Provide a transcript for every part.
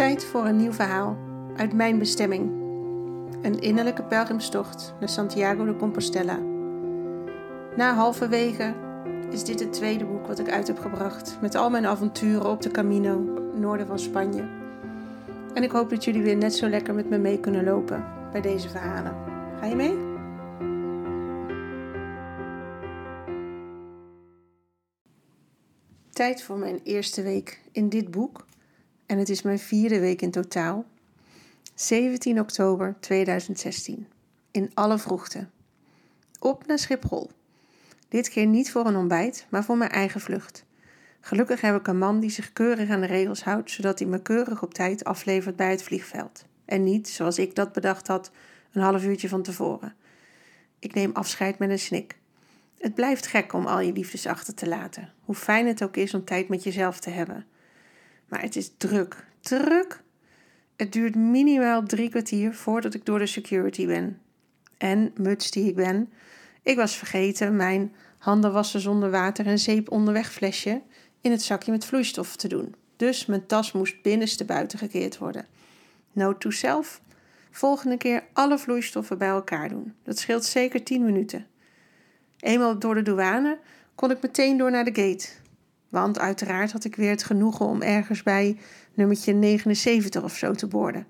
Tijd voor een nieuw verhaal uit mijn bestemming. Een innerlijke pelgrimstocht naar Santiago de Compostela. Na halverwege is dit het tweede boek wat ik uit heb gebracht met al mijn avonturen op de Camino, noorden van Spanje. En ik hoop dat jullie weer net zo lekker met me mee kunnen lopen bij deze verhalen. Ga je mee? Tijd voor mijn eerste week in dit boek. En het is mijn vierde week in totaal. 17 oktober 2016. In alle vroegte. Op naar Schiphol. Dit keer niet voor een ontbijt, maar voor mijn eigen vlucht. Gelukkig heb ik een man die zich keurig aan de regels houdt, zodat hij me keurig op tijd aflevert bij het vliegveld. En niet, zoals ik dat bedacht had, een half uurtje van tevoren. Ik neem afscheid met een snik. Het blijft gek om al je liefdes achter te laten, hoe fijn het ook is om tijd met jezelf te hebben. Maar het is druk, druk. Het duurt minimaal drie kwartier voordat ik door de security ben. En, muts die ik ben, ik was vergeten mijn handen wassen zonder water en zeep onderweg flesje in het zakje met vloeistof te doen. Dus mijn tas moest binnenste buiten gekeerd worden. Note to self. Volgende keer alle vloeistoffen bij elkaar doen. Dat scheelt zeker 10 minuten. Eenmaal door de douane kon ik meteen door naar de gate. Want uiteraard had ik weer het genoegen om ergens bij nummertje 79 of zo te boorden.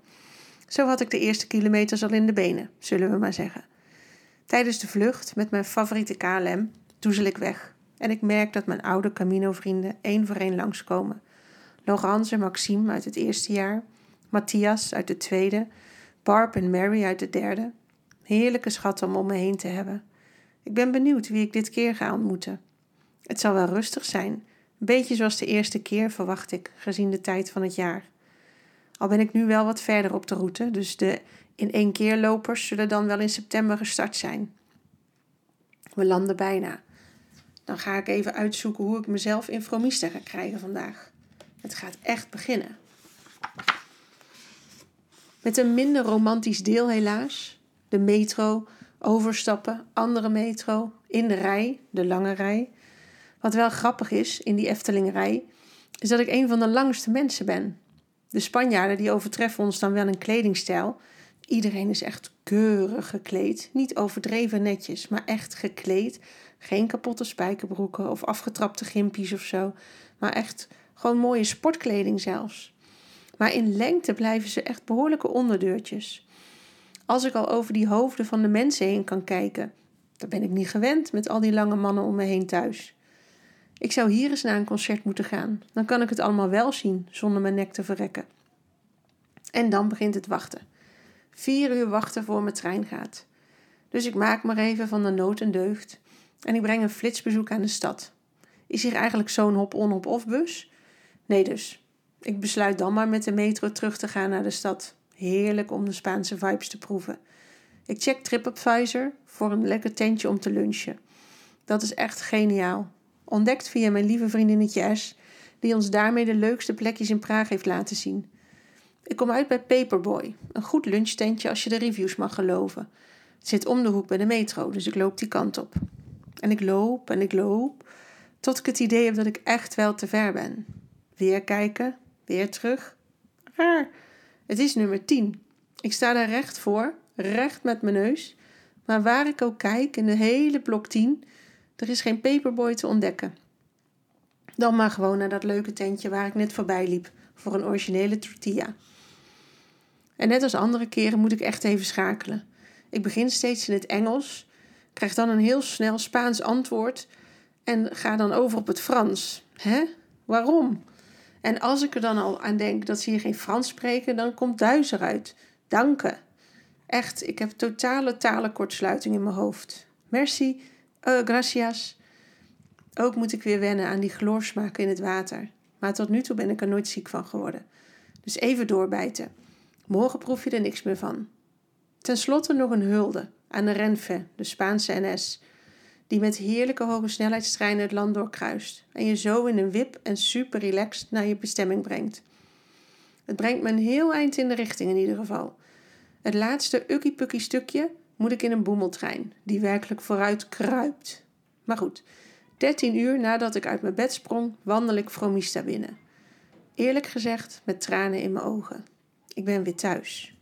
Zo had ik de eerste kilometers al in de benen, zullen we maar zeggen. Tijdens de vlucht met mijn favoriete KLM doezel ik weg. En ik merk dat mijn oude Camino-vrienden één voor één langskomen. Laurence en Maxime uit het eerste jaar, Matthias uit het tweede, Barb en Mary uit het derde. Heerlijke schatten om om me heen te hebben. Ik ben benieuwd wie ik dit keer ga ontmoeten. Het zal wel rustig zijn, een beetje zoals de eerste keer verwacht ik, gezien de tijd van het jaar. Al ben ik nu wel wat verder op de route, dus de in één keer lopers zullen dan wel in september gestart zijn. We landen bijna. Dan ga ik even uitzoeken hoe ik mezelf in Fromista ga krijgen vandaag. Het gaat echt beginnen. Met een minder romantisch deel helaas. De metro, overstappen, andere metro, in de rij, de lange rij. Wat wel grappig is in die Eftelingrij, is dat ik een van de langste mensen ben. De Spanjaarden die overtreffen ons dan wel in kledingstijl. Iedereen is echt keurig gekleed. Niet overdreven netjes, maar echt gekleed. Geen kapotte spijkerbroeken of afgetrapte gimpies of zo. Maar echt gewoon mooie sportkleding zelfs. Maar in lengte blijven ze echt behoorlijke onderdeurtjes. Als ik al over die hoofden van de mensen heen kan kijken, dan ben ik niet gewend met al die lange mannen om me heen thuis. Ik zou hier eens naar een concert moeten gaan. Dan kan ik het allemaal wel zien zonder mijn nek te verrekken. En dan begint het wachten. Vier uur wachten voor mijn trein gaat. Dus ik maak maar even van de nood en deugd en ik breng een flitsbezoek aan de stad. Is hier eigenlijk zo'n hop-on, hop-off bus? Nee dus. Ik besluit dan maar met de metro terug te gaan naar de stad. Heerlijk om de Spaanse vibes te proeven. Ik check TripAdvisor voor een lekker tentje om te lunchen. Dat is echt geniaal. Ontdekt via mijn lieve vriendinnetje S, die ons daarmee de leukste plekjes in Praag heeft laten zien. Ik kom uit bij Paperboy, een goed lunchtentje als je de reviews mag geloven. Het zit om de hoek bij de metro, dus ik loop die kant op. En ik loop en ik loop, tot ik het idee heb dat ik echt wel te ver ben. Weer kijken, weer terug. Raar, het is nummer 10. Ik sta daar recht voor, recht met mijn neus. Maar waar ik ook kijk, in de hele blok 10, er is geen paperboy te ontdekken. Dan maar gewoon naar dat leuke tentje waar ik net voorbij liep voor een originele tortilla. En net als andere keren moet ik echt even schakelen. Ik begin steeds in het Engels, krijg dan een heel snel Spaans antwoord en ga dan over op het Frans. Hè? Waarom? En als ik er dan al aan denk dat ze hier geen Frans spreken, dan komt Duits eruit. Danke. Echt, ik heb totale talenkortsluiting in mijn hoofd. Merci, uh, gracias. Ook moet ik weer wennen aan die chloorsmaken in het water. Maar tot nu toe ben ik er nooit ziek van geworden. Dus even doorbijten. Morgen proef je er niks meer van. Ten slotte nog een hulde aan de Renfe, de Spaanse NS, die met heerlijke hoge snelheidstreinen het land doorkruist en je zo in een wip en super relaxed naar je bestemming brengt. Het brengt me een heel eind in de richting in ieder geval. Het laatste ukkie stukje moet ik in een boemeltrein, die werkelijk vooruit kruipt. Maar goed, 13 uur nadat ik uit mijn bed sprong, wandel ik Fromista binnen. Eerlijk gezegd, met tranen in mijn ogen. Ik ben weer thuis.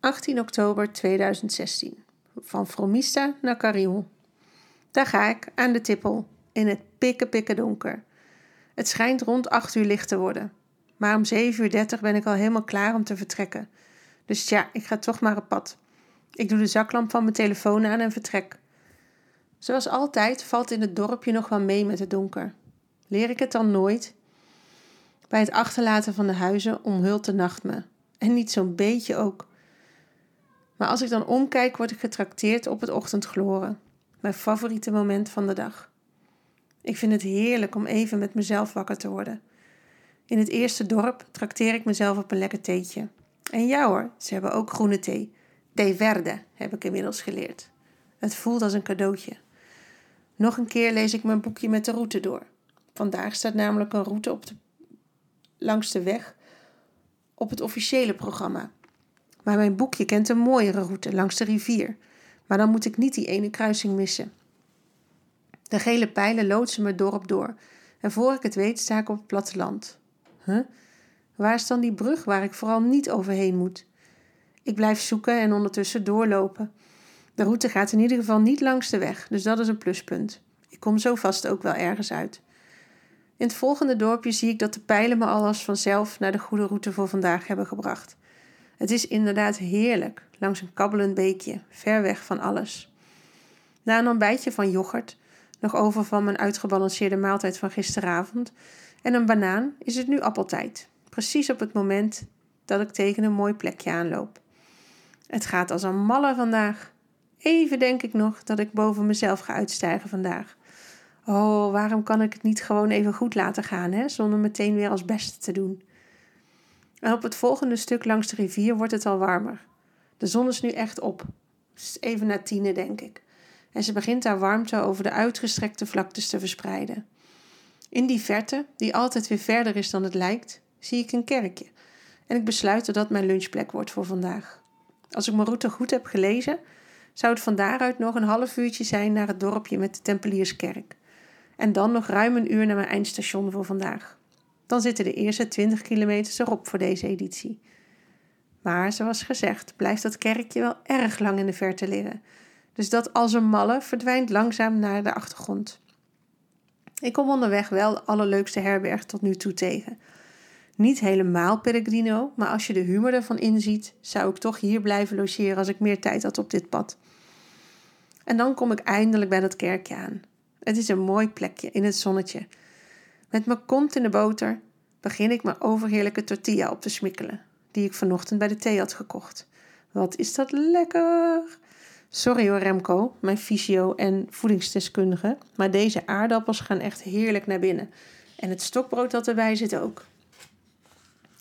18 oktober 2016. Van Fromista naar Carillon. Daar ga ik, aan de tippel, in het pikke pikke donker. Het schijnt rond 8 uur licht te worden. Maar om 7.30 uur ben ik al helemaal klaar om te vertrekken. Dus ja, ik ga toch maar op pad. Ik doe de zaklamp van mijn telefoon aan en vertrek. Zoals altijd valt in het dorpje nog wel mee met het donker. Leer ik het dan nooit? Bij het achterlaten van de huizen omhult de nacht me. En niet zo'n beetje ook. Maar als ik dan omkijk, word ik getrakteerd op het ochtendgloren. Mijn favoriete moment van de dag. Ik vind het heerlijk om even met mezelf wakker te worden. In het eerste dorp trakteer ik mezelf op een lekker theetje. En ja hoor, ze hebben ook groene thee. Thee verde, heb ik inmiddels geleerd. Het voelt als een cadeautje. Nog een keer lees ik mijn boekje met de route door. Vandaag staat namelijk een route op de, langs de weg op het officiële programma. Maar mijn boekje kent een mooiere route langs de rivier. Maar dan moet ik niet die ene kruising missen. De gele pijlen loodsen me dorp door. En voor ik het weet sta ik op het platteland. Huh? Waar is dan die brug waar ik vooral niet overheen moet? Ik blijf zoeken en ondertussen doorlopen. De route gaat in ieder geval niet langs de weg, dus dat is een pluspunt. Ik kom zo vast ook wel ergens uit. In het volgende dorpje zie ik dat de pijlen me al als vanzelf naar de goede route voor vandaag hebben gebracht. Het is inderdaad heerlijk, langs een kabbelend beekje, ver weg van alles. Na een ontbijtje van yoghurt, nog over van mijn uitgebalanceerde maaltijd van gisteravond, en een banaan is het nu appeltijd. Precies op het moment dat ik tegen een mooi plekje aanloop. Het gaat als een malle vandaag. Even denk ik nog dat ik boven mezelf ga uitstijgen vandaag. Oh, waarom kan ik het niet gewoon even goed laten gaan, hè, zonder meteen weer als beste te doen? En op het volgende stuk langs de rivier wordt het al warmer. De zon is nu echt op. Even na tienen, denk ik. En ze begint haar warmte over de uitgestrekte vlaktes te verspreiden. In die verte, die altijd weer verder is dan het lijkt, zie ik een kerkje. En ik besluit dat dat mijn lunchplek wordt voor vandaag. Als ik mijn route goed heb gelezen, zou het van daaruit nog een half uurtje zijn naar het dorpje met de Tempelierskerk. En dan nog ruim een uur naar mijn eindstation voor vandaag. Dan zitten de eerste 20 kilometers erop voor deze editie. Maar zoals gezegd, blijft dat kerkje wel erg lang in de verte liggen. Dus dat als een malle verdwijnt langzaam naar de achtergrond. Ik kom onderweg wel de allerleukste herberg tot nu toe tegen. Niet helemaal Pellegrino, maar als je de humor ervan inziet, zou ik toch hier blijven logeren als ik meer tijd had op dit pad. En dan kom ik eindelijk bij dat kerkje aan. Het is een mooi plekje in het zonnetje. Met mijn kont in de boter begin ik mijn overheerlijke tortilla op te smikkelen, die ik vanochtend bij de thee had gekocht. Wat is dat lekker! Sorry hoor Remco, mijn fysio- en voedingsdeskundige, maar deze aardappels gaan echt heerlijk naar binnen. En het stokbrood dat erbij zit ook.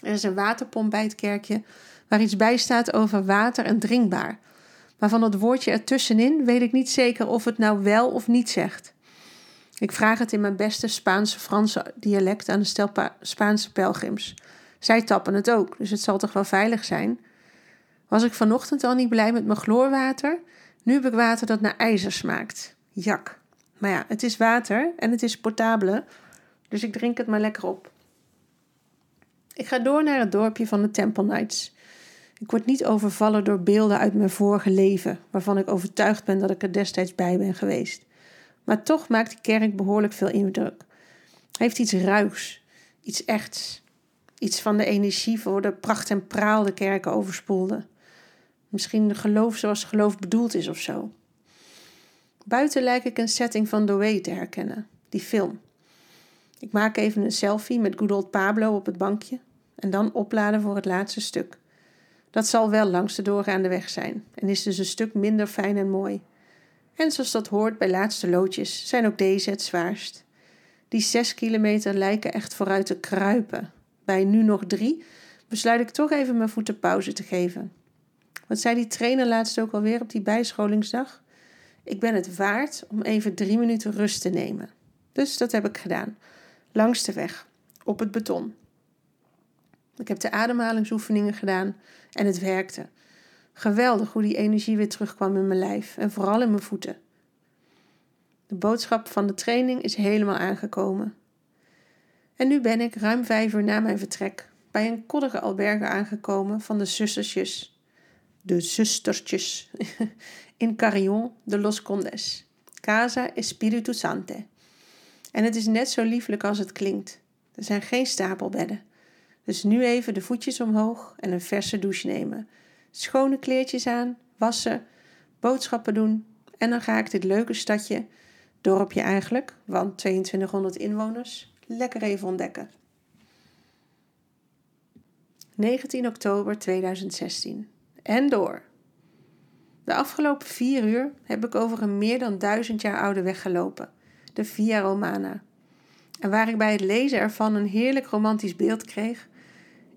Er is een waterpomp bij het kerkje waar iets bij staat over water en drinkbaar. Maar van dat woordje ertussenin weet ik niet zeker of het nou wel of niet zegt. Ik vraag het in mijn beste Spaanse-Franse dialect aan de stel Spaanse pelgrims. Zij tappen het ook, dus het zal toch wel veilig zijn. Was ik vanochtend al niet blij met mijn chloorwater? Nu heb ik water dat naar ijzer smaakt. Jak. Maar ja, het is water en het is portabele, dus ik drink het maar lekker op. Ik ga door naar het dorpje van de Temple Knights. Ik word niet overvallen door beelden uit mijn vorige leven, waarvan ik overtuigd ben dat ik er destijds bij ben geweest. Maar toch maakt die kerk behoorlijk veel indruk. Hij heeft iets ruigs, iets echts, iets van de energie voor de pracht en praal de kerken overspoelde. Misschien geloof zoals geloof bedoeld is of zo. Buiten lijk ik een setting van Way te herkennen, die film. Ik maak even een selfie met good old Pablo op het bankje en dan opladen voor het laatste stuk. Dat zal wel langs de doorgaande weg zijn en is dus een stuk minder fijn en mooi. En zoals dat hoort bij laatste loodjes, zijn ook deze het zwaarst. Die zes kilometer lijken echt vooruit te kruipen. Bij nu nog drie besluit ik toch even mijn voeten pauze te geven. Wat zei die trainer laatst ook alweer op die bijscholingsdag? Ik ben het waard om even drie minuten rust te nemen. Dus dat heb ik gedaan. Langs de weg, op het beton. Ik heb de ademhalingsoefeningen gedaan en het werkte. Geweldig hoe die energie weer terugkwam in mijn lijf en vooral in mijn voeten. De boodschap van de training is helemaal aangekomen. En nu ben ik ruim vijf uur na mijn vertrek bij een koddige alberge aangekomen van de zustertjes. De zustertjes in Carillon de Los Condes. Casa Espiritu Sante. En het is net zo lieflijk als het klinkt. Er zijn geen stapelbedden. Dus nu even de voetjes omhoog en een verse douche nemen. Schone kleertjes aan, wassen, boodschappen doen. En dan ga ik dit leuke stadje, dorpje eigenlijk, want 2200 inwoners, lekker even ontdekken. 19 oktober 2016. En door. De afgelopen vier uur heb ik over een meer dan duizend jaar oude weg gelopen, de Via Romana. En waar ik bij het lezen ervan een heerlijk romantisch beeld kreeg,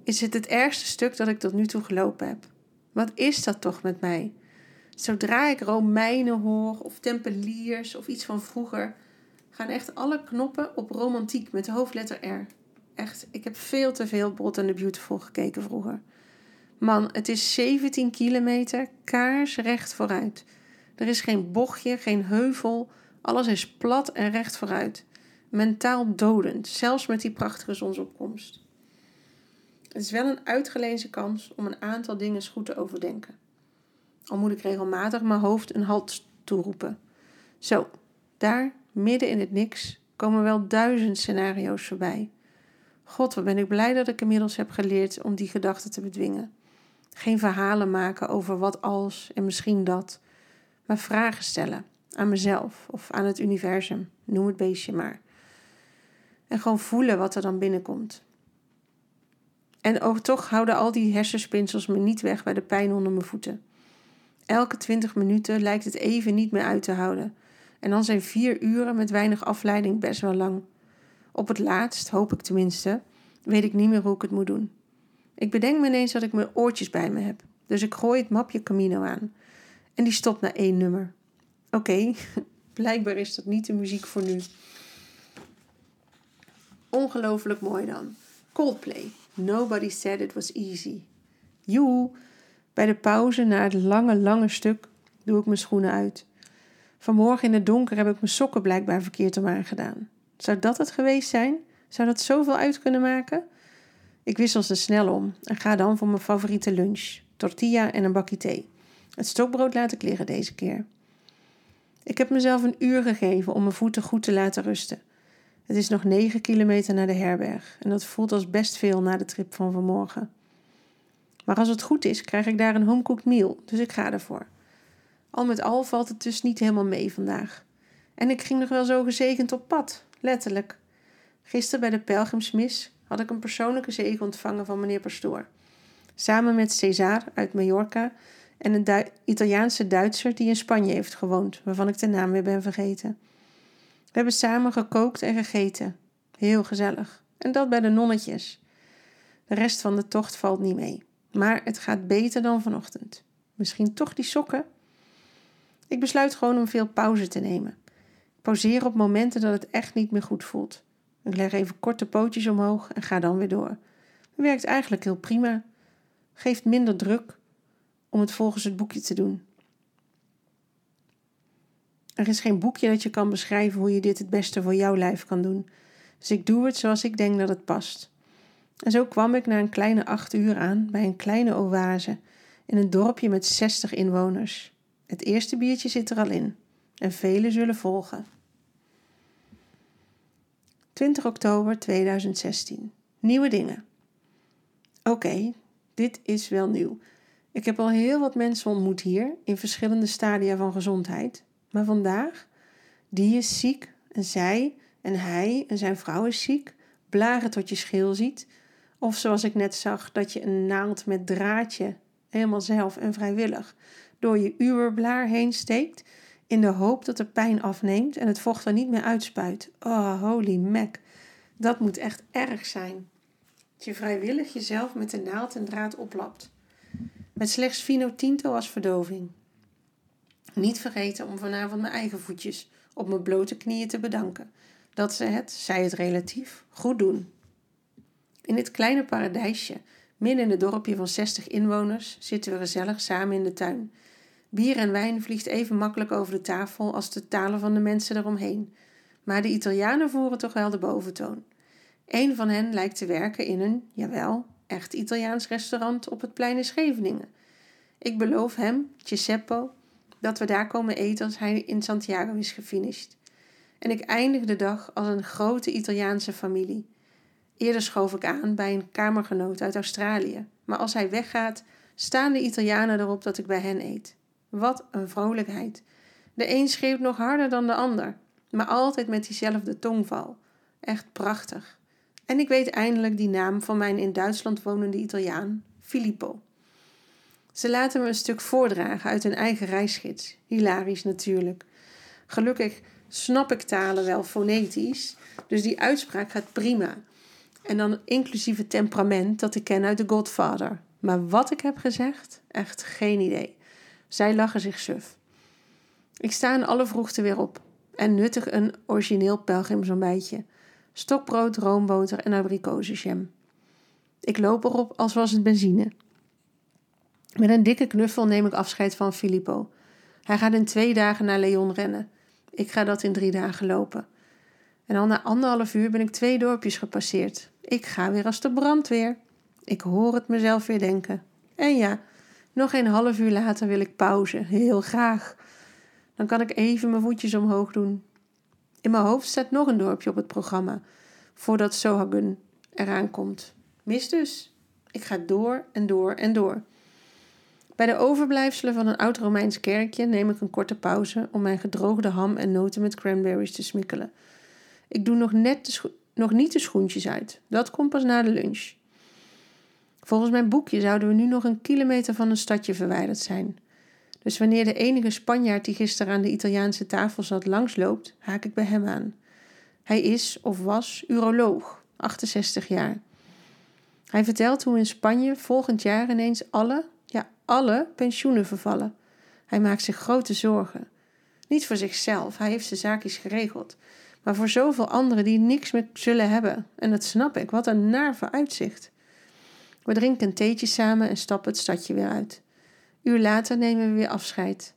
is het het ergste stuk dat ik tot nu toe gelopen heb. Wat is dat toch met mij? Zodra ik Romeinen hoor of Tempeliers of iets van vroeger, gaan echt alle knoppen op romantiek met hoofdletter R. Echt, ik heb veel te veel Brot and the Beautiful gekeken vroeger. Man, het is 17 kilometer kaarsrecht vooruit. Er is geen bochtje, geen heuvel. Alles is plat en recht vooruit. Mentaal dodend, zelfs met die prachtige zonsopkomst. Het is wel een uitgelezen kans om een aantal dingen eens goed te overdenken. Al moet ik regelmatig mijn hoofd een halt toeroepen. Zo, daar, midden in het niks, komen wel duizend scenario's voorbij. God, wat ben ik blij dat ik inmiddels heb geleerd om die gedachten te bedwingen. Geen verhalen maken over wat als en misschien dat, maar vragen stellen aan mezelf of aan het universum, noem het beestje maar. En gewoon voelen wat er dan binnenkomt. En ook toch houden al die hersenspinsels me niet weg bij de pijn onder mijn voeten. Elke twintig minuten lijkt het even niet meer uit te houden. En dan zijn vier uren met weinig afleiding best wel lang. Op het laatst, hoop ik tenminste, weet ik niet meer hoe ik het moet doen. Ik bedenk me ineens dat ik mijn oortjes bij me heb. Dus ik gooi het mapje Camino aan. En die stopt na één nummer. Oké, blijkbaar is dat niet de muziek voor nu. Ongelooflijk mooi dan. Coldplay. Nobody said it was easy. Joe. Bij de pauze na het lange, lange stuk doe ik mijn schoenen uit. Vanmorgen in het donker heb ik mijn sokken blijkbaar verkeerd om aangedaan. Zou dat het geweest zijn? Zou dat zoveel uit kunnen maken? Ik wissel ze snel om en ga dan voor mijn favoriete lunch: tortilla en een bakje thee. Het stokbrood laat ik liggen deze keer. Ik heb mezelf een uur gegeven om mijn voeten goed te laten rusten. Het is nog 9 kilometer naar de herberg en dat voelt als best veel na de trip van vanmorgen. Maar als het goed is, krijg ik daar een homecooked meal, dus ik ga ervoor. Al met al valt het dus niet helemaal mee vandaag. En ik ging nog wel zo gezegend op pad, letterlijk. Gisteren bij de pelgrimsmis had ik een persoonlijke zegen ontvangen van meneer Pastoor. Samen met César uit Mallorca en een Italiaanse Duitser die in Spanje heeft gewoond, waarvan ik de naam weer ben vergeten. We hebben samen gekookt en gegeten. Heel gezellig. En dat bij de nonnetjes. De rest van de tocht valt niet mee. Maar het gaat beter dan vanochtend. Misschien toch die sokken? Ik besluit gewoon om veel pauze te nemen. Ik pauzeer op momenten dat het echt niet meer goed voelt. Ik leg even korte pootjes omhoog en ga dan weer door. Het werkt eigenlijk heel prima. Geeft minder druk om het volgens het boekje te doen. Er is geen boekje dat je kan beschrijven hoe je dit het beste voor jouw lijf kan doen. Dus ik doe het zoals ik denk dat het past. En zo kwam ik na een kleine acht uur aan bij een kleine oase in een dorpje met 60 inwoners. Het eerste biertje zit er al in en vele zullen volgen. 20 oktober 2016. Nieuwe dingen. Oké, dit is wel nieuw. Ik heb al heel wat mensen ontmoet hier in verschillende stadia van gezondheid. Maar vandaag, die is ziek en zij en hij en zijn vrouw is ziek. Blaren tot je scheel ziet. Of zoals ik net zag, dat je een naald met draadje, helemaal zelf en vrijwillig, door je uwerblaar heen steekt in de hoop dat de pijn afneemt en het vocht er niet meer uitspuit. Oh, holy mac. Dat moet echt erg zijn. Dat je vrijwillig jezelf met de naald en draad oplapt. Met slechts fino tinto als verdoving. Niet vergeten om vanavond mijn eigen voetjes op mijn blote knieën te bedanken. Dat ze het, zij het relatief, goed doen. In dit kleine paradijsje, midden in het dorpje van 60 inwoners, zitten we gezellig samen in de tuin Bier en wijn vliegt even makkelijk over de tafel als de talen van de mensen eromheen. Maar de Italianen voeren toch wel de boventoon. Een van hen lijkt te werken in een, jawel, echt Italiaans restaurant op het plein in Scheveningen. Ik beloof hem, Giuseppe, dat we daar komen eten als hij in Santiago is gefinished. En ik eindig de dag als een grote Italiaanse familie. Eerder schoof ik aan bij een kamergenoot uit Australië, maar als hij weggaat, staan de Italianen erop dat ik bij hen eet. Wat een vrolijkheid. De een schreeuwt nog harder dan de ander, maar altijd met diezelfde tongval. Echt prachtig. En ik weet eindelijk die naam van mijn in Duitsland wonende Italiaan, Filippo. Ze laten me een stuk voordragen uit hun eigen reisgids. Hilarisch natuurlijk. Gelukkig snap ik talen wel fonetisch, dus die uitspraak gaat prima. En dan inclusief het temperament dat ik ken uit The Godfather. Maar wat ik heb gezegd, echt geen idee. Zij lachen zich suf. Ik sta in alle vroegte weer op en nuttig een origineel pelgrims ontbijtje. Stokbrood, roomboter en abrikozenjam. Ik loop erop als was het benzine. Met een dikke knuffel neem ik afscheid van Filippo. Hij gaat in twee dagen naar Leon rennen. Ik ga dat in drie dagen lopen. En al na anderhalf uur ben ik twee dorpjes gepasseerd. Ik ga weer als de brandweer. Ik hoor het mezelf weer denken. En ja, nog een half uur later wil ik pauze, heel graag. Dan kan ik even mijn voetjes omhoog doen. In mijn hoofd staat nog een dorpje op het programma, voordat Sohagun eraan komt. Mis dus. Ik ga door en door en door. Bij de overblijfselen van een oud-Romeins kerkje neem ik een korte pauze om mijn gedroogde ham en noten met cranberries te smikkelen. Ik doe nog, net nog niet de schoentjes uit. Dat komt pas na de lunch. Volgens mijn boekje zouden we nu nog een kilometer van een stadje verwijderd zijn. Dus wanneer de enige Spanjaard die gisteren aan de Italiaanse tafel zat langsloopt, haak ik bij hem aan. Hij is of was uroloog, 68 jaar. Hij vertelt hoe in Spanje volgend jaar ineens alle, ja, alle pensioenen vervallen. Hij maakt zich grote zorgen. Niet voor zichzelf, hij heeft zijn zaakjes geregeld. Maar voor zoveel anderen die niks meer zullen hebben. En dat snap ik, wat een naar vooruitzicht. We drinken een theetje samen en stappen het stadje weer uit. Uur later nemen we weer afscheid.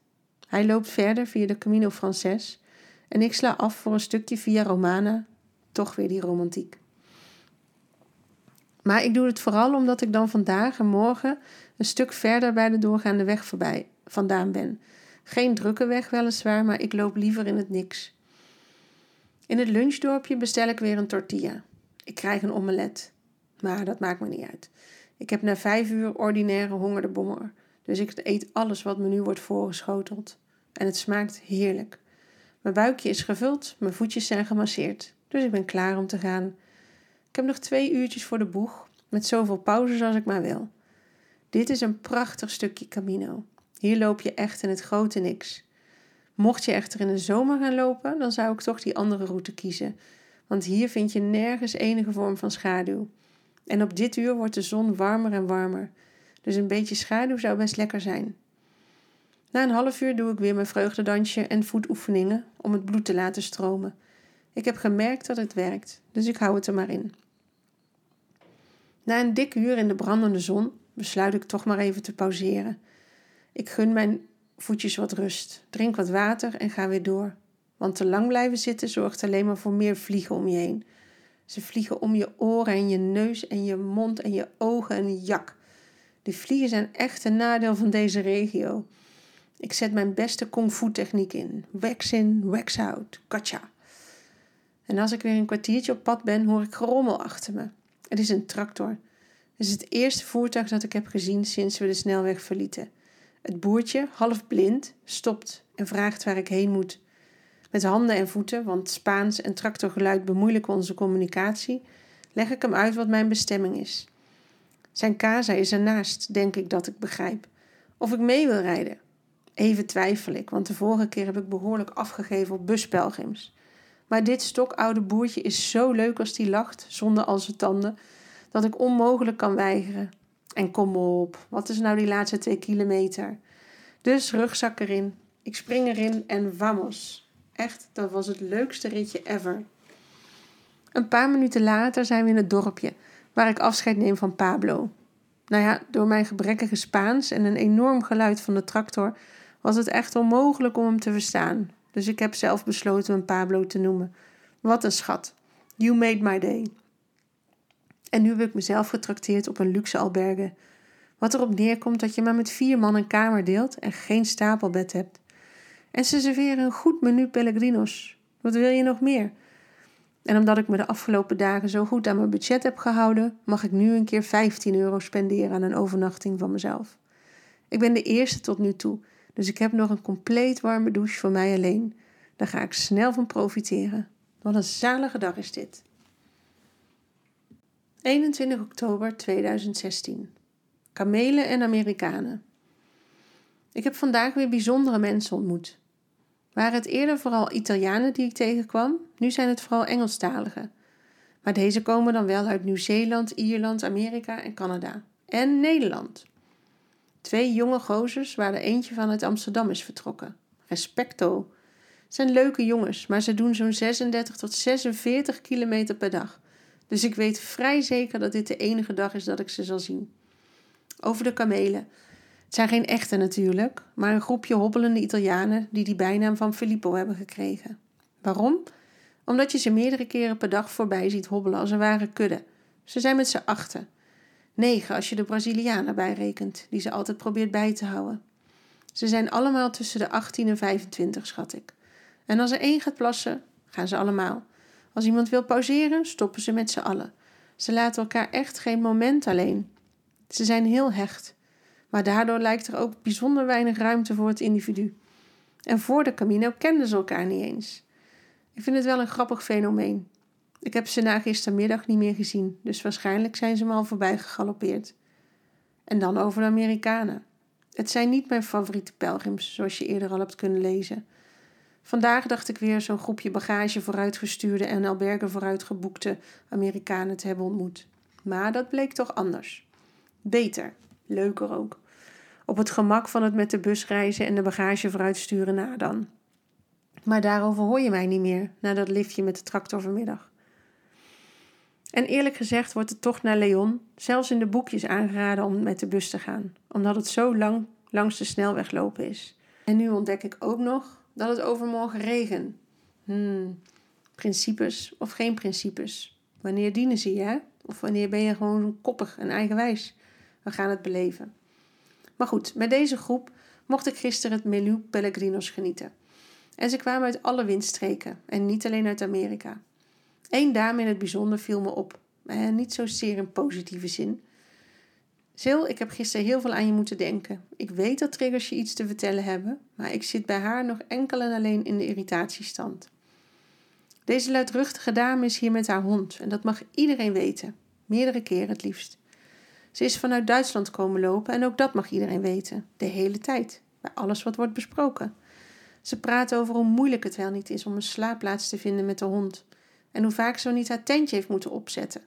Hij loopt verder via de Camino Frances en ik sla af voor een stukje via Romana. Toch weer die romantiek. Maar ik doe het vooral omdat ik dan vandaag en morgen een stuk verder bij de doorgaande weg voorbij vandaan ben. Geen drukke weg weliswaar, maar ik loop liever in het niks. In het lunchdorpje bestel ik weer een tortilla. Ik krijg een omelet, maar dat maakt me niet uit. Ik heb na vijf uur ordinaire honger de bommer, dus ik eet alles wat me nu wordt voorgeschoteld. En het smaakt heerlijk. Mijn buikje is gevuld, mijn voetjes zijn gemasseerd, dus ik ben klaar om te gaan. Ik heb nog twee uurtjes voor de boeg, met zoveel pauzes als ik maar wil. Dit is een prachtig stukje Camino. Hier loop je echt in het grote niks. Mocht je echter in de zomer gaan lopen, dan zou ik toch die andere route kiezen. Want hier vind je nergens enige vorm van schaduw. En op dit uur wordt de zon warmer en warmer. Dus een beetje schaduw zou best lekker zijn. Na een half uur doe ik weer mijn vreugdedansje en voetoefeningen om het bloed te laten stromen. Ik heb gemerkt dat het werkt, dus ik hou het er maar in. Na een dik uur in de brandende zon besluit ik toch maar even te pauzeren. Ik gun mijn voetjes wat rust, drink wat water en ga weer door. Want te lang blijven zitten zorgt alleen maar voor meer vliegen om je heen. Ze vliegen om je oren en je neus en je mond en je ogen en jak. De vliegen zijn echt een nadeel van deze regio. Ik zet mijn beste kung fu techniek in. Wax in, wax out, gotcha. En als ik weer een kwartiertje op pad ben, hoor ik gerommel achter me. Het is een tractor. Het is het eerste voertuig dat ik heb gezien sinds we de snelweg verlieten. Het boertje, half blind, stopt en vraagt waar ik heen moet. Met handen en voeten, want Spaans en tractorgeluid bemoeilijken onze communicatie, leg ik hem uit wat mijn bestemming is. Zijn casa is ernaast, denk ik dat ik begrijp. Of ik mee wil rijden. Even twijfel ik, want de vorige keer heb ik behoorlijk afgegeven op buspelgrims. Maar dit stokoude boertje is zo leuk als die lacht, zonder al zijn tanden, dat ik onmogelijk kan weigeren. En kom op, wat is nou die laatste twee kilometer? Dus rugzak erin. Ik spring erin en vamos. Echt, dat was het leukste ritje ever. Een paar minuten later zijn we in het dorpje, waar ik afscheid neem van Pablo. Nou ja, door mijn gebrekkige Spaans en een enorm geluid van de tractor was het echt onmogelijk om hem te verstaan. Dus ik heb zelf besloten hem Pablo te noemen. Wat een schat. You made my day. En nu heb ik mezelf getrakteerd op een luxe alberge. Wat erop neerkomt dat je maar met vier man een kamer deelt en geen stapelbed hebt. En ze serveren een goed menu Pellegrinos. Wat wil je nog meer? En omdat ik me de afgelopen dagen zo goed aan mijn budget heb gehouden, mag ik nu een keer 15 euro spenderen aan een overnachting van mezelf. Ik ben de eerste tot nu toe, dus ik heb nog een compleet warme douche voor mij alleen. Daar ga ik snel van profiteren. Wat een zalige dag is dit. 21 oktober 2016. Kamelen en Amerikanen. Ik heb vandaag weer bijzondere mensen ontmoet. Waren het eerder vooral Italianen die ik tegenkwam, nu zijn het vooral Engelstaligen. Maar deze komen dan wel uit Nieuw-Zeeland, Ierland, Amerika en Canada. En Nederland. Twee jonge gozers waar er eentje van uit Amsterdam is vertrokken. Respecto. Zijn leuke jongens, maar ze doen zo'n 36 tot 46 kilometer per dag. Dus ik weet vrij zeker dat dit de enige dag is dat ik ze zal zien. Over de kamelen. Het zijn geen echte natuurlijk, maar een groepje hobbelende Italianen die die bijnaam van Filippo hebben gekregen. Waarom? Omdat je ze meerdere keren per dag voorbij ziet hobbelen als een ware kudde. Ze zijn met z'n achten. Negen als je de Brazilianen bijrekent, die ze altijd probeert bij te houden. Ze zijn allemaal tussen de 18 en 25, schat ik. En als er één gaat plassen, gaan ze allemaal. Als iemand wil pauzeren, stoppen ze met z'n allen. Ze laten elkaar echt geen moment alleen. Ze zijn heel hecht, maar daardoor lijkt er ook bijzonder weinig ruimte voor het individu. En voor de Camino kenden ze elkaar niet eens. Ik vind het wel een grappig fenomeen. Ik heb ze na gistermiddag niet meer gezien, dus waarschijnlijk zijn ze me al voorbij gegalopeerd. En dan over de Amerikanen. Het zijn niet mijn favoriete pelgrims, zoals je eerder al hebt kunnen lezen. Vandaag dacht ik weer zo'n groepje bagage vooruitgestuurde en albergen vooruitgeboekte Amerikanen te hebben ontmoet. Maar dat bleek toch anders. Beter, leuker ook. Op het gemak van het met de bus reizen en de bagage vooruitsturen na dan. Maar daarover hoor je mij niet meer na dat liftje met de tractor vanmiddag. En eerlijk gezegd wordt de tocht naar Leon zelfs in de boekjes aangeraden om met de bus te gaan, omdat het zo lang langs de snelweg lopen is. En nu ontdek ik ook nog dat het overmorgen regen. Hmm, principes of geen principes? Wanneer dienen ze je? Of wanneer ben je gewoon koppig en eigenwijs? We gaan het beleven. Maar goed, met deze groep mocht ik gisteren het menu Pellegrinos genieten. En ze kwamen uit alle windstreken en niet alleen uit Amerika. Eén dame in het bijzonder viel me op, en niet zozeer in positieve zin. Sil, ik heb gisteren heel veel aan je moeten denken. Ik weet dat triggers je iets te vertellen hebben, maar ik zit bij haar nog enkel en alleen in de irritatiestand. Deze luidruchtige dame is hier met haar hond en dat mag iedereen weten, meerdere keren het liefst. Ze is vanuit Duitsland komen lopen en ook dat mag iedereen weten, de hele tijd, bij alles wat wordt besproken. Ze praat over hoe moeilijk het wel niet is om een slaapplaats te vinden met de hond en hoe vaak ze niet haar tentje heeft moeten opzetten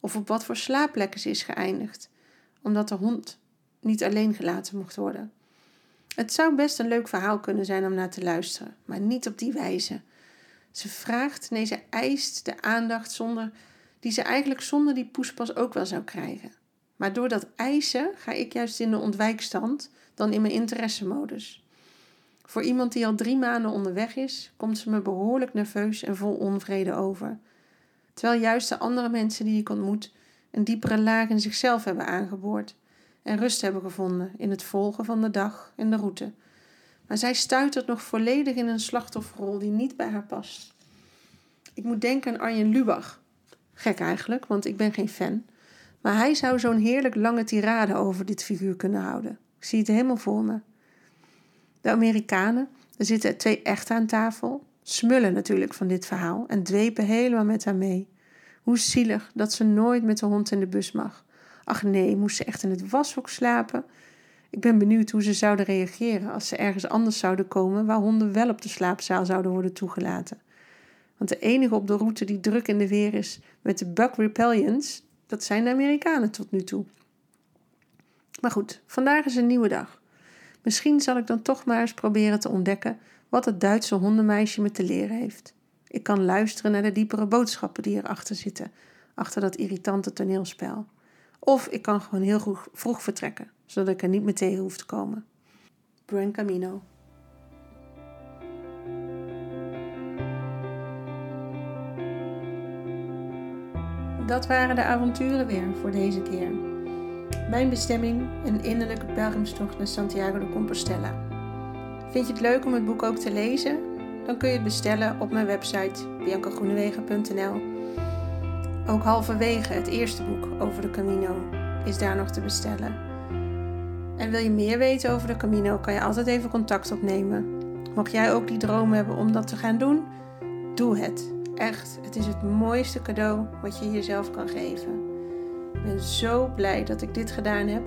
of op wat voor slaapplekken ze is geëindigd, omdat de hond niet alleen gelaten mocht worden. Het zou best een leuk verhaal kunnen zijn om naar te luisteren, maar niet op die wijze. Ze vraagt, nee, ze eist de aandacht zonder, die ze eigenlijk zonder die poespas ook wel zou krijgen. Maar door dat eisen ga ik juist in de ontwijkstand dan in mijn interessemodus. Voor iemand die al drie maanden onderweg is, komt ze me behoorlijk nerveus en vol onvrede over. Terwijl juist de andere mensen die ik ontmoet een diepere laag in zichzelf hebben aangeboord en rust hebben gevonden in het volgen van de dag en de route. Maar zij stuitert nog volledig in een slachtofferrol die niet bij haar past. Ik moet denken aan Arjen Lubach. Gek eigenlijk, want ik ben geen fan. Maar hij zou zo'n heerlijk lange tirade over dit figuur kunnen houden. Ik zie het helemaal voor me. De Amerikanen, er zitten twee echten aan tafel, smullen natuurlijk van dit verhaal en dwepen helemaal met haar mee. Hoe zielig dat ze nooit met de hond in de bus mag. Ach nee, moest ze echt in het washok slapen? Ik ben benieuwd hoe ze zouden reageren als ze ergens anders zouden komen waar honden wel op de slaapzaal zouden worden toegelaten. Want de enige op de route die druk in de weer is met de Bug Repellions, dat zijn de Amerikanen tot nu toe. Maar goed, vandaag is een nieuwe dag. Misschien zal ik dan toch maar eens proberen te ontdekken wat het Duitse hondenmeisje me te leren heeft. Ik kan luisteren naar de diepere boodschappen die erachter zitten, achter dat irritante toneelspel. Of ik kan gewoon heel vroeg, vertrekken, zodat ik er niet meer tegen hoef te komen. Buen Camino. Dat waren de avonturen weer voor deze keer. Mijn bestemming, een innerlijke pelgrimstocht naar Santiago de Compostela. Vind je het leuk om het boek ook te lezen? Dan kun je het bestellen op mijn website biancagroenewegen.nl. Ook halverwege het eerste boek over de Camino is daar nog te bestellen. En wil je meer weten over de Camino, kan je altijd even contact opnemen. Mocht jij ook die droom hebben om dat te gaan doen, doe het. Echt, het is het mooiste cadeau wat je jezelf kan geven. Ik ben zo blij dat ik dit gedaan heb